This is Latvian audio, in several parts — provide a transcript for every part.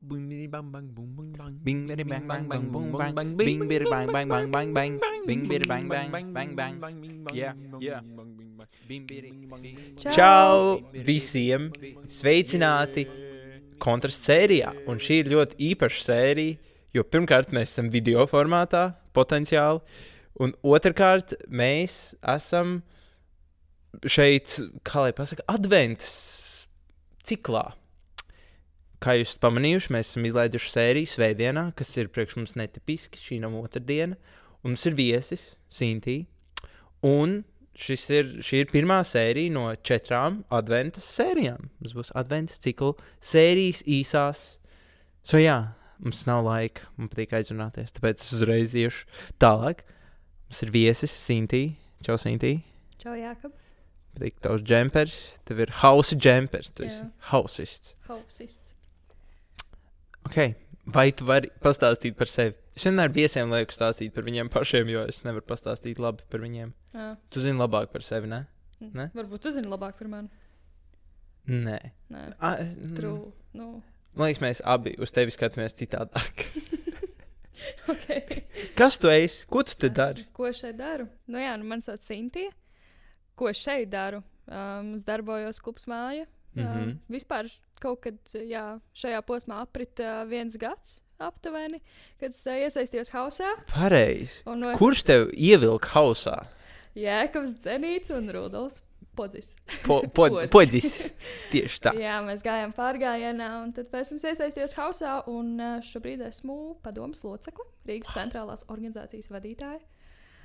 Bing bidi bang bang boom bang bang. Bing bidi bang bang bang boom bang. Bing bidi bang bang bang bang bang. Bing bidi bang bang bang bang. Yeah, yeah. Bing bing. Čau visiem! Sveicināti kontrastu sērijā. Un šī ir ļoti īpaša sērija, jo pirmkārt mēs esam video formātā potenciāli. Un otrkārt, mēs esam šeit, kā lai pasakā, adventas ciklā. Kā jūs pamanījuši, mēs esam izlaiduši sēriju Svētdienā, kas ir priekš mums netipiski. Šī nav otrdiena, un mums ir viesis, Sintī. Un šis ir, šī ir pirmā sērija no četrām adventas sērijām. Mums būs adventas cikla sērijas īsās. So, jā, mums nav laika, man patīk aizrunāties, tāpēc es uzreiz iešu tālāk. Mums ir viesis, Sintī. Čau, Sintī. Čau, Jākab. Patīk tavs džempers. Tev ir hausa džempers. Tu esi hausists. Hausists. Okay. Vai tu vari pastāstīt par sevi? Es vienmēr viesiem lieku stāstīt par viņiem pašiem, jo es nevaru pastāstīt labi par viņiem. Jā. Tu zini labāk par sevi, ne? Mm. Ne? Varbūt tu zini labāk par mani. Nē, Nē, A, mm, true. Nu, Man liekas, mēs abi uz tevi skatāmies citādāk. okay. Kas tu esi? Ko tu te dari? Ko es šeit daru? Nu, jā, nu, man sauc Sintīna. Ko es šeit daru? Um, es darbojos klubs māja. Mhm. Um, vispār kaut kad jā, šajā posmā aprit viens gads aptuveni, kad es iesaistījos hausā. Pareizi. Un no es Kurš tev ievilka hausā? Jēkabs Zenīts un Rudolfs Podzis. Po, po, Podzis. podzis. Tieši tā. Jā, mēs gājām pārgājienā, un tad pēc tam es iesaistījos hausā, un šobrīd esmu padomas locekle, Rīgas centrālās organizācijas vadītāja.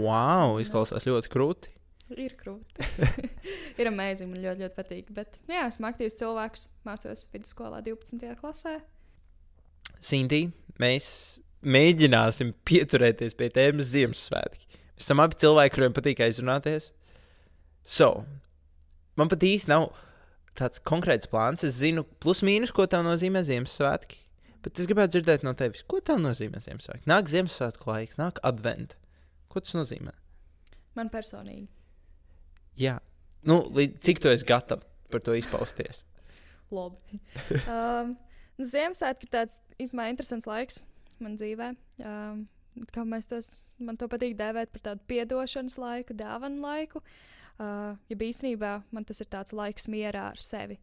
Wow, izklausās ļoti krūti. Ir krūti. ir amazing, man ļoti, ļoti patīk. Bet, nu jā, esmu aktīvs cilvēks, mācos vidusskolā 12. klasē. Sintī, mēs mēģināsim pieturēties pie tēmas Ziemassvētki. Mēs esam abi cilvēki, kuriem patīk aizrunāties. So, man pat īsti nav tāds konkrēts plāns. Es zinu, plus mīnus, ko tev nozīmē Ziemassvētki. Bet es gribētu dzirdēt no tevis, ko tev nozīmē Ziemassvētki. Nāk Ziemassvētku laiks, nāk advents. Ko tas nozīmē? Man personīgi. Jā, nu, cik tu esi gatavs par to izpausties? Labi. um, nu, Ziemassvētki ir tāds īstenībā interesants laiks man dzīvē. Um, kā mēs tos, man to patīk dēvēt par tādu piedošanas laiku, dāvanu laiku. Uh, ja īstenībā man tas ir tāds laiks mierā ar sevi.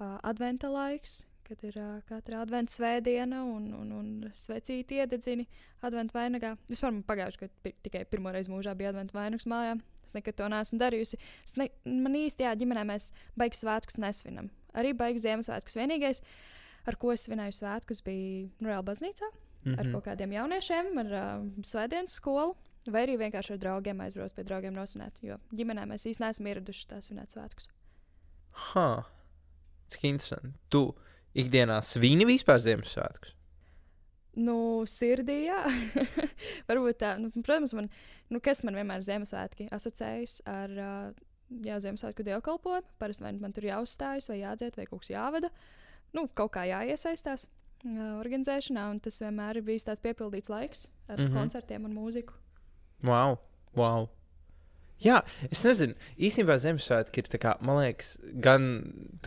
Uh, adventa laiks, kad ir uh, katra adventa svētdiena un, un, un svecīti iededzini adventa vainagā. Vispār man pagājušajā gadā pi- tikai pirmo reizi mūžā bija adventa vainags mājā. Es nekad to neesmu darījusi. Es ne, man īsti, jā, ģimenē mēs baigas svētkus nesvinam. Arī baigas Ziemassvētkus. Vienīgais, ar ko es svinēju svētkus, bija reāli baznīcā mm Mhm. -hmm. ar kaut kādiem jauniešiem, ar uh, svētdienas skolu. Vai arī vienkārši ar draugiem aizbraukt pie draugiem nosināt. Jo ģimenē mēs īstenībā neesam ieradušies tā svinēt svētkus. Ha, cik interesanti. Tu ikdienā svini vispār Ziemassvētkus? Nu, sirdī, jā. Varbūt tā. Nu, protams, man, nu, kas man vienmēr Ziemassvētki asociējas ar jā, Ziemassvētku dievkalpojumu. Parasti man tur jāuzstājas, vai jādzied, vai kaut kas jāvada. Nu, kaut kā jāiesaistās uh, organizēšanā, un tas vienmēr ir bijis tāds piepildīts laiks ar mm. -hmm. koncertiem un mūziku. Wow, wow. Jā, es nezinu, īstenībā Ziemassvētki ir, kā, man liekas, gan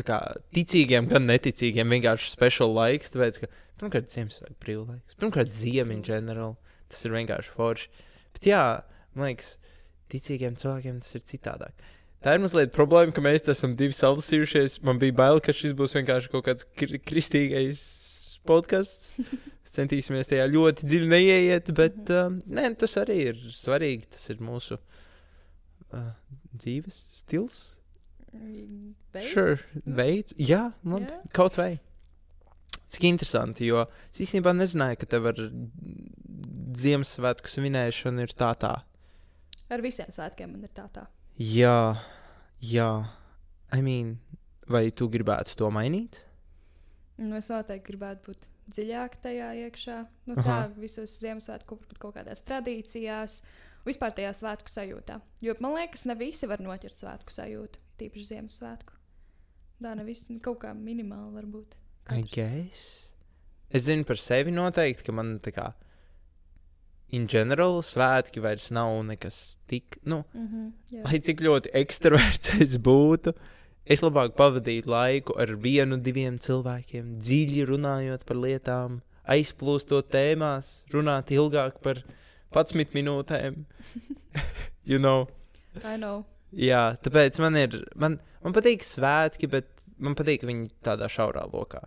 kā, ticīgiem, gan neticīgiem vienkārši speciāls laiks. Tāpēc, ka, pirmkārt, Ziemassvētku brīvlaiks, pirmkārt, ziema in general. Tas ir vienkārši forši. Bet, jā, man liekas, ticīgiem cilvēkiem tas ir citādāk. Tā ir mazliet problēma, ka mēs esam divi salasījušies. Man bija bail, ka šis būs vienkārši kaut kāds kri kristīgais podkāsts. Centīsimies tajā ļoti dziļi neieiet, bet um, nē, tas arī ir svarīgi. Tas ir mūsu uh, dzīves stils. Beidz? Sure, veids. Jā, labi, Jā. kaut vai. Cik interesanti, jo es īstenībā nezināju, ka tev ar Ziemassvētku svinēšanu ir tā tā. Ar visiem svētkiem man ir tā tā. Jā, jā. I mean, vai tu gribētu to mainīt? Nu, es noteikti gribētu būt dziļāk tajā iekšā. Nu, tā Aha. visos Ziemassvētku kaut, kādās tradīcijās, vispār tajā svētku sajūtā. Jo man liekas, ne visi var noķert svētku sajūtu, tīpaši Ziemassvētku. Tā ne visi kaut kā minimāli varbūt. Es zinu par sevi noteikti, ka man tā kā in general svētki vairs nav nekas tik, nu, Mm -hmm, jā. lai cik ļoti ekstraverts es būtu, Es labāk pavadītu laiku ar vienu, diviem cilvēkiem, dziļi runājot par lietām, aizplūstot tēmās, runāt ilgāk par 11 minūtēm. you know? I know. Jā, tāpēc man ir. Man, man patīk svētki, bet man patīk viņi tādā šaurā lokā.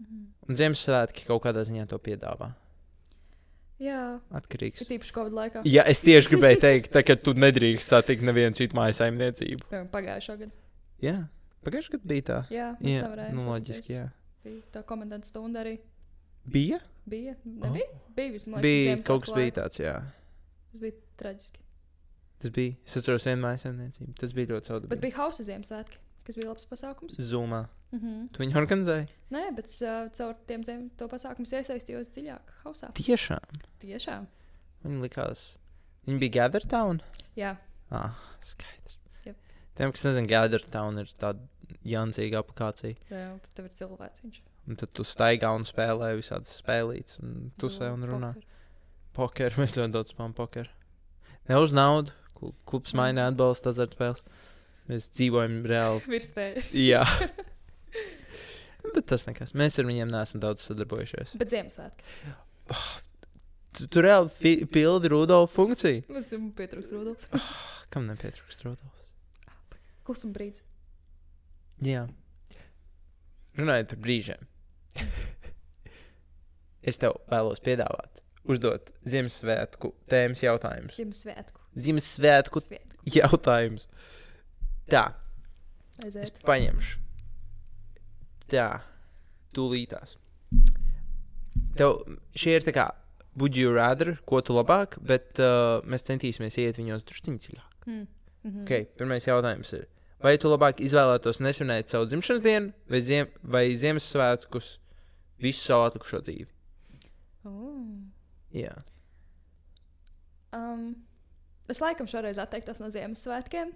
Mhm. Un Ziemassvētki kaut kādā ziņā to piedāvā. Jā, Atkarīgs. ir tīpaši Covid laikā. Jā, es tieši gribēju teikt, tā, ka tu nedrīkst satikt nevienu citu mājas saimniecību. Pagājušā gada. Jā, pagājušajā gadā bija tā. Jā, Jā, nu, loģiski. Jā. Bija tā komendanta stunda arī. Bija? Bija. Nebija? Bija vismaz. bija kaut kas bija tāds, jā. Tas bija traģiski. Tas bija. Es atceros vienu mājas saimniecību. Tas bija ļoti Bet saudabīgi. bija hausa Ziemassvētki, kas bija labs pasākums. Zumā. Mhm. Tu viņu organizēji? Nē, bet uh, caur tiem zem to pasākumu es iesaistījos dziļāk hausā. Tiešām. Tiešām. Man likās. Viņi bija Gathertown. Jā, Ah, skaidrs. Jep. Tiem, kas nezina, Gathertown ir tāda jancīga aplikācija. reāli. Tad tev ir cilvēciņš. Un tad tu staigā un spēlē visādas spēlītas. Un tu sev un runā. Poker. Mēs ļoti daudz spēlējam pokeru. Ne uz naudu. Klu- Klubs maina atbalsta azartspēles. Mēs dzīvojam reāli. Virspēja. Jā. Bet tas nekas. Mēs ar viņiem neesam daudz sadarbojušies. Bet Ziemassvētki. Tu, tu reāli pildi Rudolfa funkciju. Mums ir pietrūks Rudolfs. Kam nepietrūkst Rudolfs? Klusuma brīdis. Jā. Runājot par brīžiem. es tev vēlos piedāvāt, uzdot Ziemassvētku tēmas jautājumus. Ziemassvētku. Ziemassvētku Svētku. jautājumus. Tā, es Aiziet. paņemšu. Tā, tūlītās. Tev šie ir tā kā, would you rather, ko tu labāk, bet uh, mēs centīsimies iet viņos drusciņā dziļāk. Mm. Mhm. Okay, pirmais jautājums ir, vai tu labāk izvēlētos nesvinēt savu dzimšanas dienu vai, ziem, vai Ziemassvētkus visu savu atlikušo dzīvi? Oh. Jā, Um, es laikam šoreiz atteiktos no Ziemassvētkiem.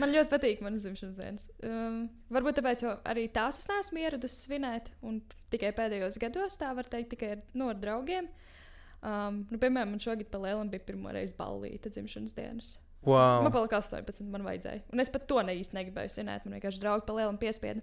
Man ļoti patīk manas dzimšanas dienas. Um, varbūt tāpēc, jo arī tās es neesmu ieradusi svinēt. Un tikai pēdējos gados tā var teikt, tikai ar, nu, ar draugiem. Um, nu, piemēram, man šogad pa lielam bija pirmo reizi ballīta dzimšanas dienas. wow. Man palika 18, man vajadzēja. Un es pat to ne īsti negribēju svinēt. Man vienkārši draugi pa lielam piespieda.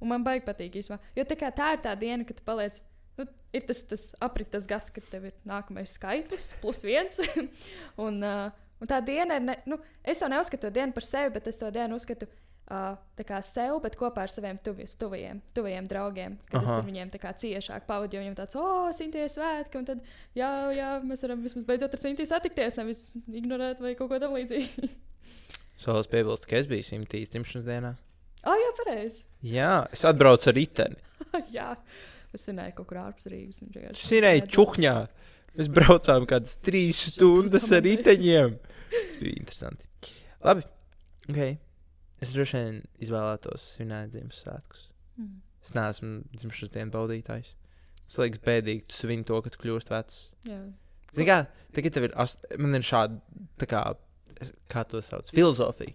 Un man baigi patīk īstenībā. Jo tā, tā ir tā diena, kad tu paliec. Nu, ir tas, tas aprites gads, kad tev ir nākamais skaitlis, plus viens. un, uh, un tā diena ir. Ne, nu, es to neuzskatu to dienu par sevi, bet es to dienu uzskatu uh, tā kā sev, bet kopā ar saviem tuvies, tuvajiem, tuvajiem draugiem. Kad es Aha. ar viņiem tā kā ciešāk pavadīju, viņiem tāds, oh, Sintīna svētki. Un tad, jā, jā, mēs varam vismaz beidzot ar Sintīnu satikties, nevis ignorēt vai kaut ko tamlīdzīgu. Solis piebilst, ka es biju simtīs dzimšanas dienā. Ah, jā, pareizi. Jā, es atbraucu ar riteni. jā, es zināju, kaut kur ārpus Rīgas. zināji, redzēja. čukņā. Mēs braucām kādas trīs stundas ar riteņiem. Tas bija interesanti. Labi. Okay. Es droši vien izvēlētos svinēt Ziemassvētkus. Mm. Es neesmu dzimšanas dienas baudītājs. Tas liekas bēdīgi, tu svin to, ka tu kļūsi vecs. Jā. Zini, kā tagad tev ir, ast... man ir šāda, kā, kā to sauc, filozofija.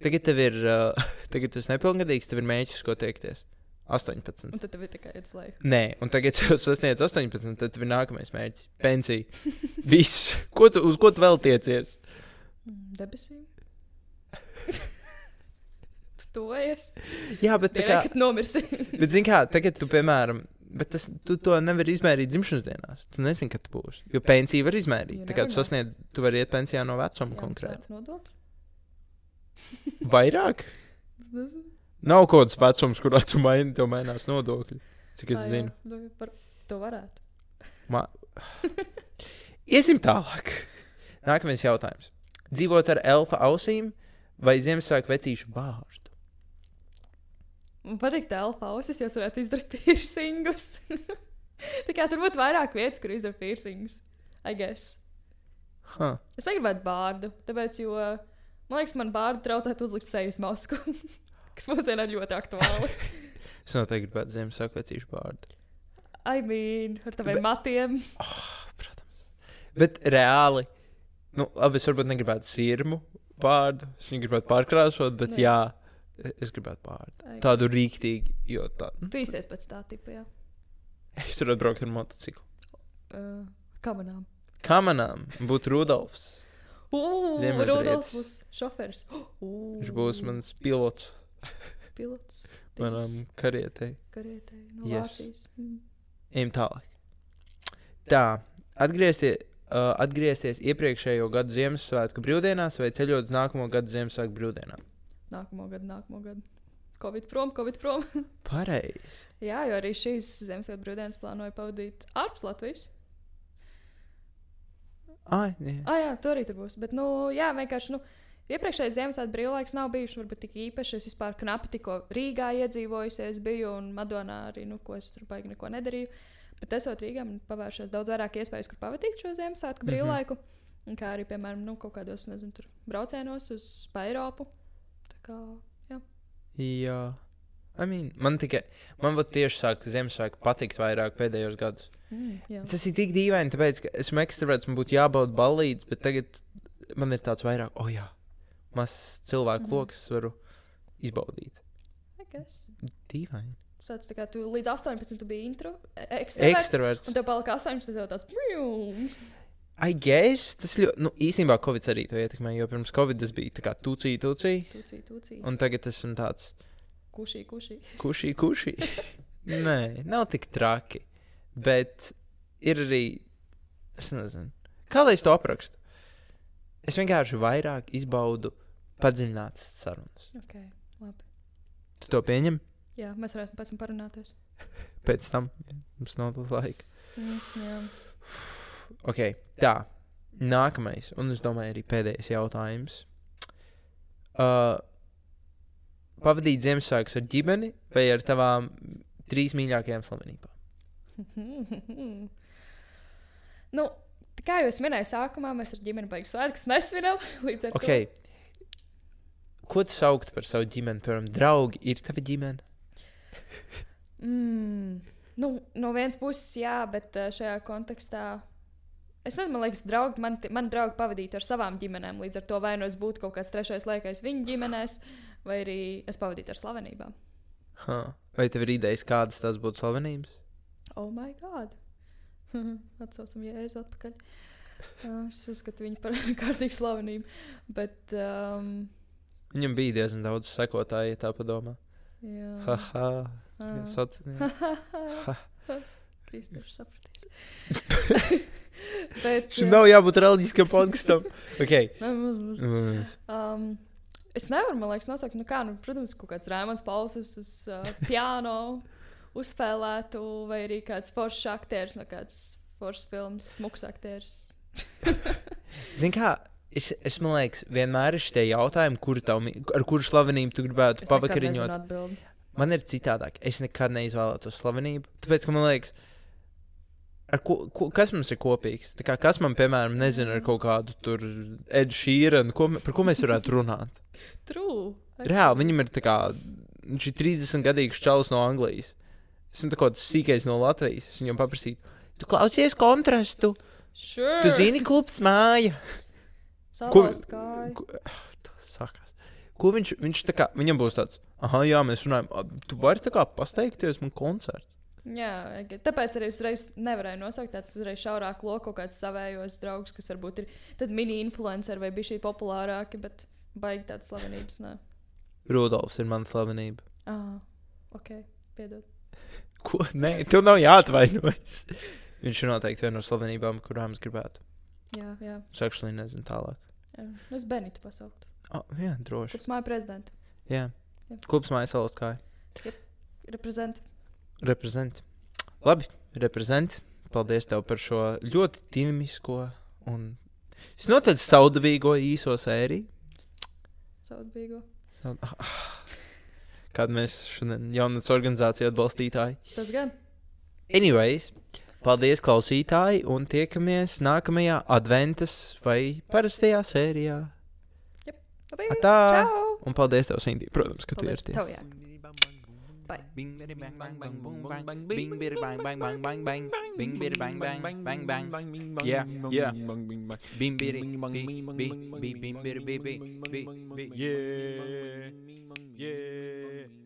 Tagad tev ir, uh, tagad tu esi nepilngadīgs, tev ir mēģis, ko tiekties. 18. Un tad tev ir tikai viens laiks. Nē, un tagad, tu sasniedz 18, tad tev ir nākamais mērķis - pensija. Viss, ko tu, uz ko tu vēl tiecies? Mm, debesīm. tu tojies. Jā, bet tā kā, kad nomirsi. bet zini kā, tagad tu, piemēram, bet tas, tu to nevari izmērīt dzimšanas dienās. Tu nezini, kad tu būsi. Jo pensiju var izmērīt. You Tā kā tu know. sasniedz, tu vari iet pensijā no vecuma konkrēti. Vairāk? Nav kaut kāds vecums, kurā tu maini, tev mainās nodokļi. Cik es zinu. nu, par- To varētu. Ma... Iesim tālāk. Nākamais jautājums. Dzīvot ar elfa ausīm vai Ziemassvētku vecīšu bārdu? Man patīk tā alfa ausis, ja varētu izdarīt piercingus. tā kā tur būtu vairāk vietas, kur izdarīt piercingus. I guess. Huh. Es negribētu bārdu, tāpēc, jo man liekas, man bārdu traucētu uzlikt sejas masku. kas mūsdienā ir ļoti aktuāli. Es noteikti gribētu Ziemassvētku vecīšu bārdu. I mean, ar taviem matiem. Protams. Bet reāli, nu, labi, es varbūt negribētu sirmu bārdu. Es viņu gribētu pārkrāsot, bet Nē. jā, es gribētu. I Tādu guess. rīktīgi, jo tā. Nu, Tu īsties pēc tā tipa, jā. es tur atbrauktu ar motociklu. Uh, kamanām. Kā manām būtu Rudolfs? Ugh. Rudolfs būs šoferis. Viņš būs mans pilots. pilots. manam karietei. karietei no Yes. Vācijas. Mm. Ejam tālāk. Tā, atgriezties, uh, atgriezties iepriekšējo gadu Ziemassvētku brīvdienās vai ceļot uz nākamo gadu Ziemassvētku brīvdienām. Nākamo gadu, nākamo gadu. Covid prom, Covid prom. Pareizi. Jā, jo arī šīs Ziemassvētku brīvdienas plānoju pavadīt ārpus Latvijas. Ai, jā. Ah, jā, tur arī tur būs. Bet, nu, jā, vienkārši. Nu, Iepriekšējais Ziemassvētku brīvlaiks nav bijis varbūt tik īpašs. Es vispār knapi tikko Rīgā iedzīvojusies, biju un Madonā arī, nu, ko es tur baigi neko nedarīju. Bet esot Rīgā, man pavēršās daudz vairāk iespējas, kur pavadīt šo Ziemassvētku Mhm. brīvlaiku. Un kā arī, piemēram, nu, kaut kādos, nezinu, tur braucienos uz Eiropu. Kā, jā. jā. I mean, man tikai, man vot tieši sāk Ziemassvētku patikt vairāk pēdējos gados. Mm, jā. Tas ir tik dīvaini, tāpēc, ka esmu ekstraverts, man būtu jābauda balīdzes, bet tagad man ir tāds vairāk, oh jā, mazs cilvēku Mhm. lokus varu izbaudīt. Dīvaini. Tāds tā kā tu līdz 18 tu biji intro, e- ekstraverts. Ekstraverts. Un tev palika 18, tad tev tāds - mjū. I guess, tas ļoti, nu, īstenībā Covid arī to ietekmē, jo pirms Covid tas bija tā kā tucī, tucī, Tūcī, tūcī. un tagad tas ir tāds Kušī, kušī. kušī, kušī. Nē, nav tik traki, bet ir arī, es nezinu, kā lai es to aprakstu. Es vienkārši vairāk izbaudu padziļinātas sarunas. Ok, labi. Tu to pieņem? Jā, mēs varēsim pēc tam parunāties. Pēc tam mums nav laika. Mm, jā. Ok, tā. Nākamais, un es domāju, arī pēdējais jautājums. Uh, pavadīt Ziemassvētkus ar ģimeni vai ar tavām trīs mīļākajām slavenībām? nu, kā jau es minēju, sākumā mēs ar ģimeni beigas svētkus nesvinam. Līdz ar Okay. Ko tu sauktu par savu ģimeni? Piemēram, draugi ir tava ģimene. to. Mm, nu, no vienas puses, jā, bet eh, šajā kontekstā. Es nezinu, man liekas, draugi, man, man draugi pavadītu ar savām ģimenēm. Līdz ar to vai nu es būtu kaut kāds trešais laikais viņu ģimenēs, vai arī es pavadītu ar slavenībām. Huh. Vai tev ir idejas, kādas tās būtu slavenības? Oh, my God! Atcaucam jēzu atpakaļ. Uh, es uzskatu viņu par kārtīgu slavenību. Bet, um, Viņam bija diezgan daudz sekotāju, ja tā padomā. jā. Haha. Ah. Soci... Kristofers sapratīs. Bet, Šim jā. nav jābūt reliģiskam podkastam. okay. Ne, maz, maz. Mm. Um, es nevaru, man liekas, nosaukt, nu kā, nu, protams, kaut kāds Rēmons Pauls uz, uh, piano uzspēlētu, vai arī kāds foršs aktieris no kādas foršas filmas, smuks aktieris. Zini, kā es, es man liekas, vienmēr ir šie jautājumi, kur tavu, mi- ar kuru slavenību tu gribētu pavakariņot. Man ir citādāk. Es nekad neizvēlētos slavenību. Tāpēc, ka man liekas, ar ko, ko, kas mums ir kopīgs? Tā Kā, kas man, piemēram, nezina ar kaut kādu tur Edu Šīranu, ko, par ko mēs varētu runāt? True. Reāli, viņam ir tā kā, ir 30 gadīgs čalis no Anglijas. Esmu tā kā tas sīkais no Latvijas. Es viņam paprasīju, tu klausies kontrastu, Sure. tu zini, klubs māja. ko- Salauzt kāju. Ko, tas sakās. Ko viņš, viņš tā kā, viņam būs tāds, ah, jā, mēs runājam, "A, tu vari tā kā pasteikties man koncerts. Jā, tāpēc arī uzreiz nevarēju nosaukt tādus uzreiz šaurāk loku kaut kādus savējos draugus, kas varbūt ir mini-influenceri vai bija šī populārāki, bet baigi tādas slavenības. Nē, Rudolfs ir mana slavenība. ah, ok, piedod. Ko? Nē, tev nav jāatvainojas. Viņš ir noteikti viena no slavenībām, kurām es gribētu. Jā, jā. Es actually nezinu tālāk. jā. Nu, Es Benitu pasauktu. Oh, jā, droši. Kurš māja prezidenta? Jā. Jā. Klubs mājas salas kāja. Reprezent. Reprezent. Labi, reprezent. Paldies tev par šo ļoti dinamisko un visnotaļ saudabīgo īso sēriju. Saudabīgo. Saud- Kāda mēs šodien jaunatnes organizācija atbalstītāji. Tas gan. Anyways, paldies klausītāji un tiekamies nākamajā adventas vai parastajā sērijā. Labi. Tā! Un paldies tev, Sintī, protams, ka tu Paldies tev, jā. Bye. Bing bidi bang bang bang boom bang bing bidi bang bang bang bang bang bing bidi bang bang bang bang yeah yeah bing bidi bing bing bing bing bing bing bing yeah yeah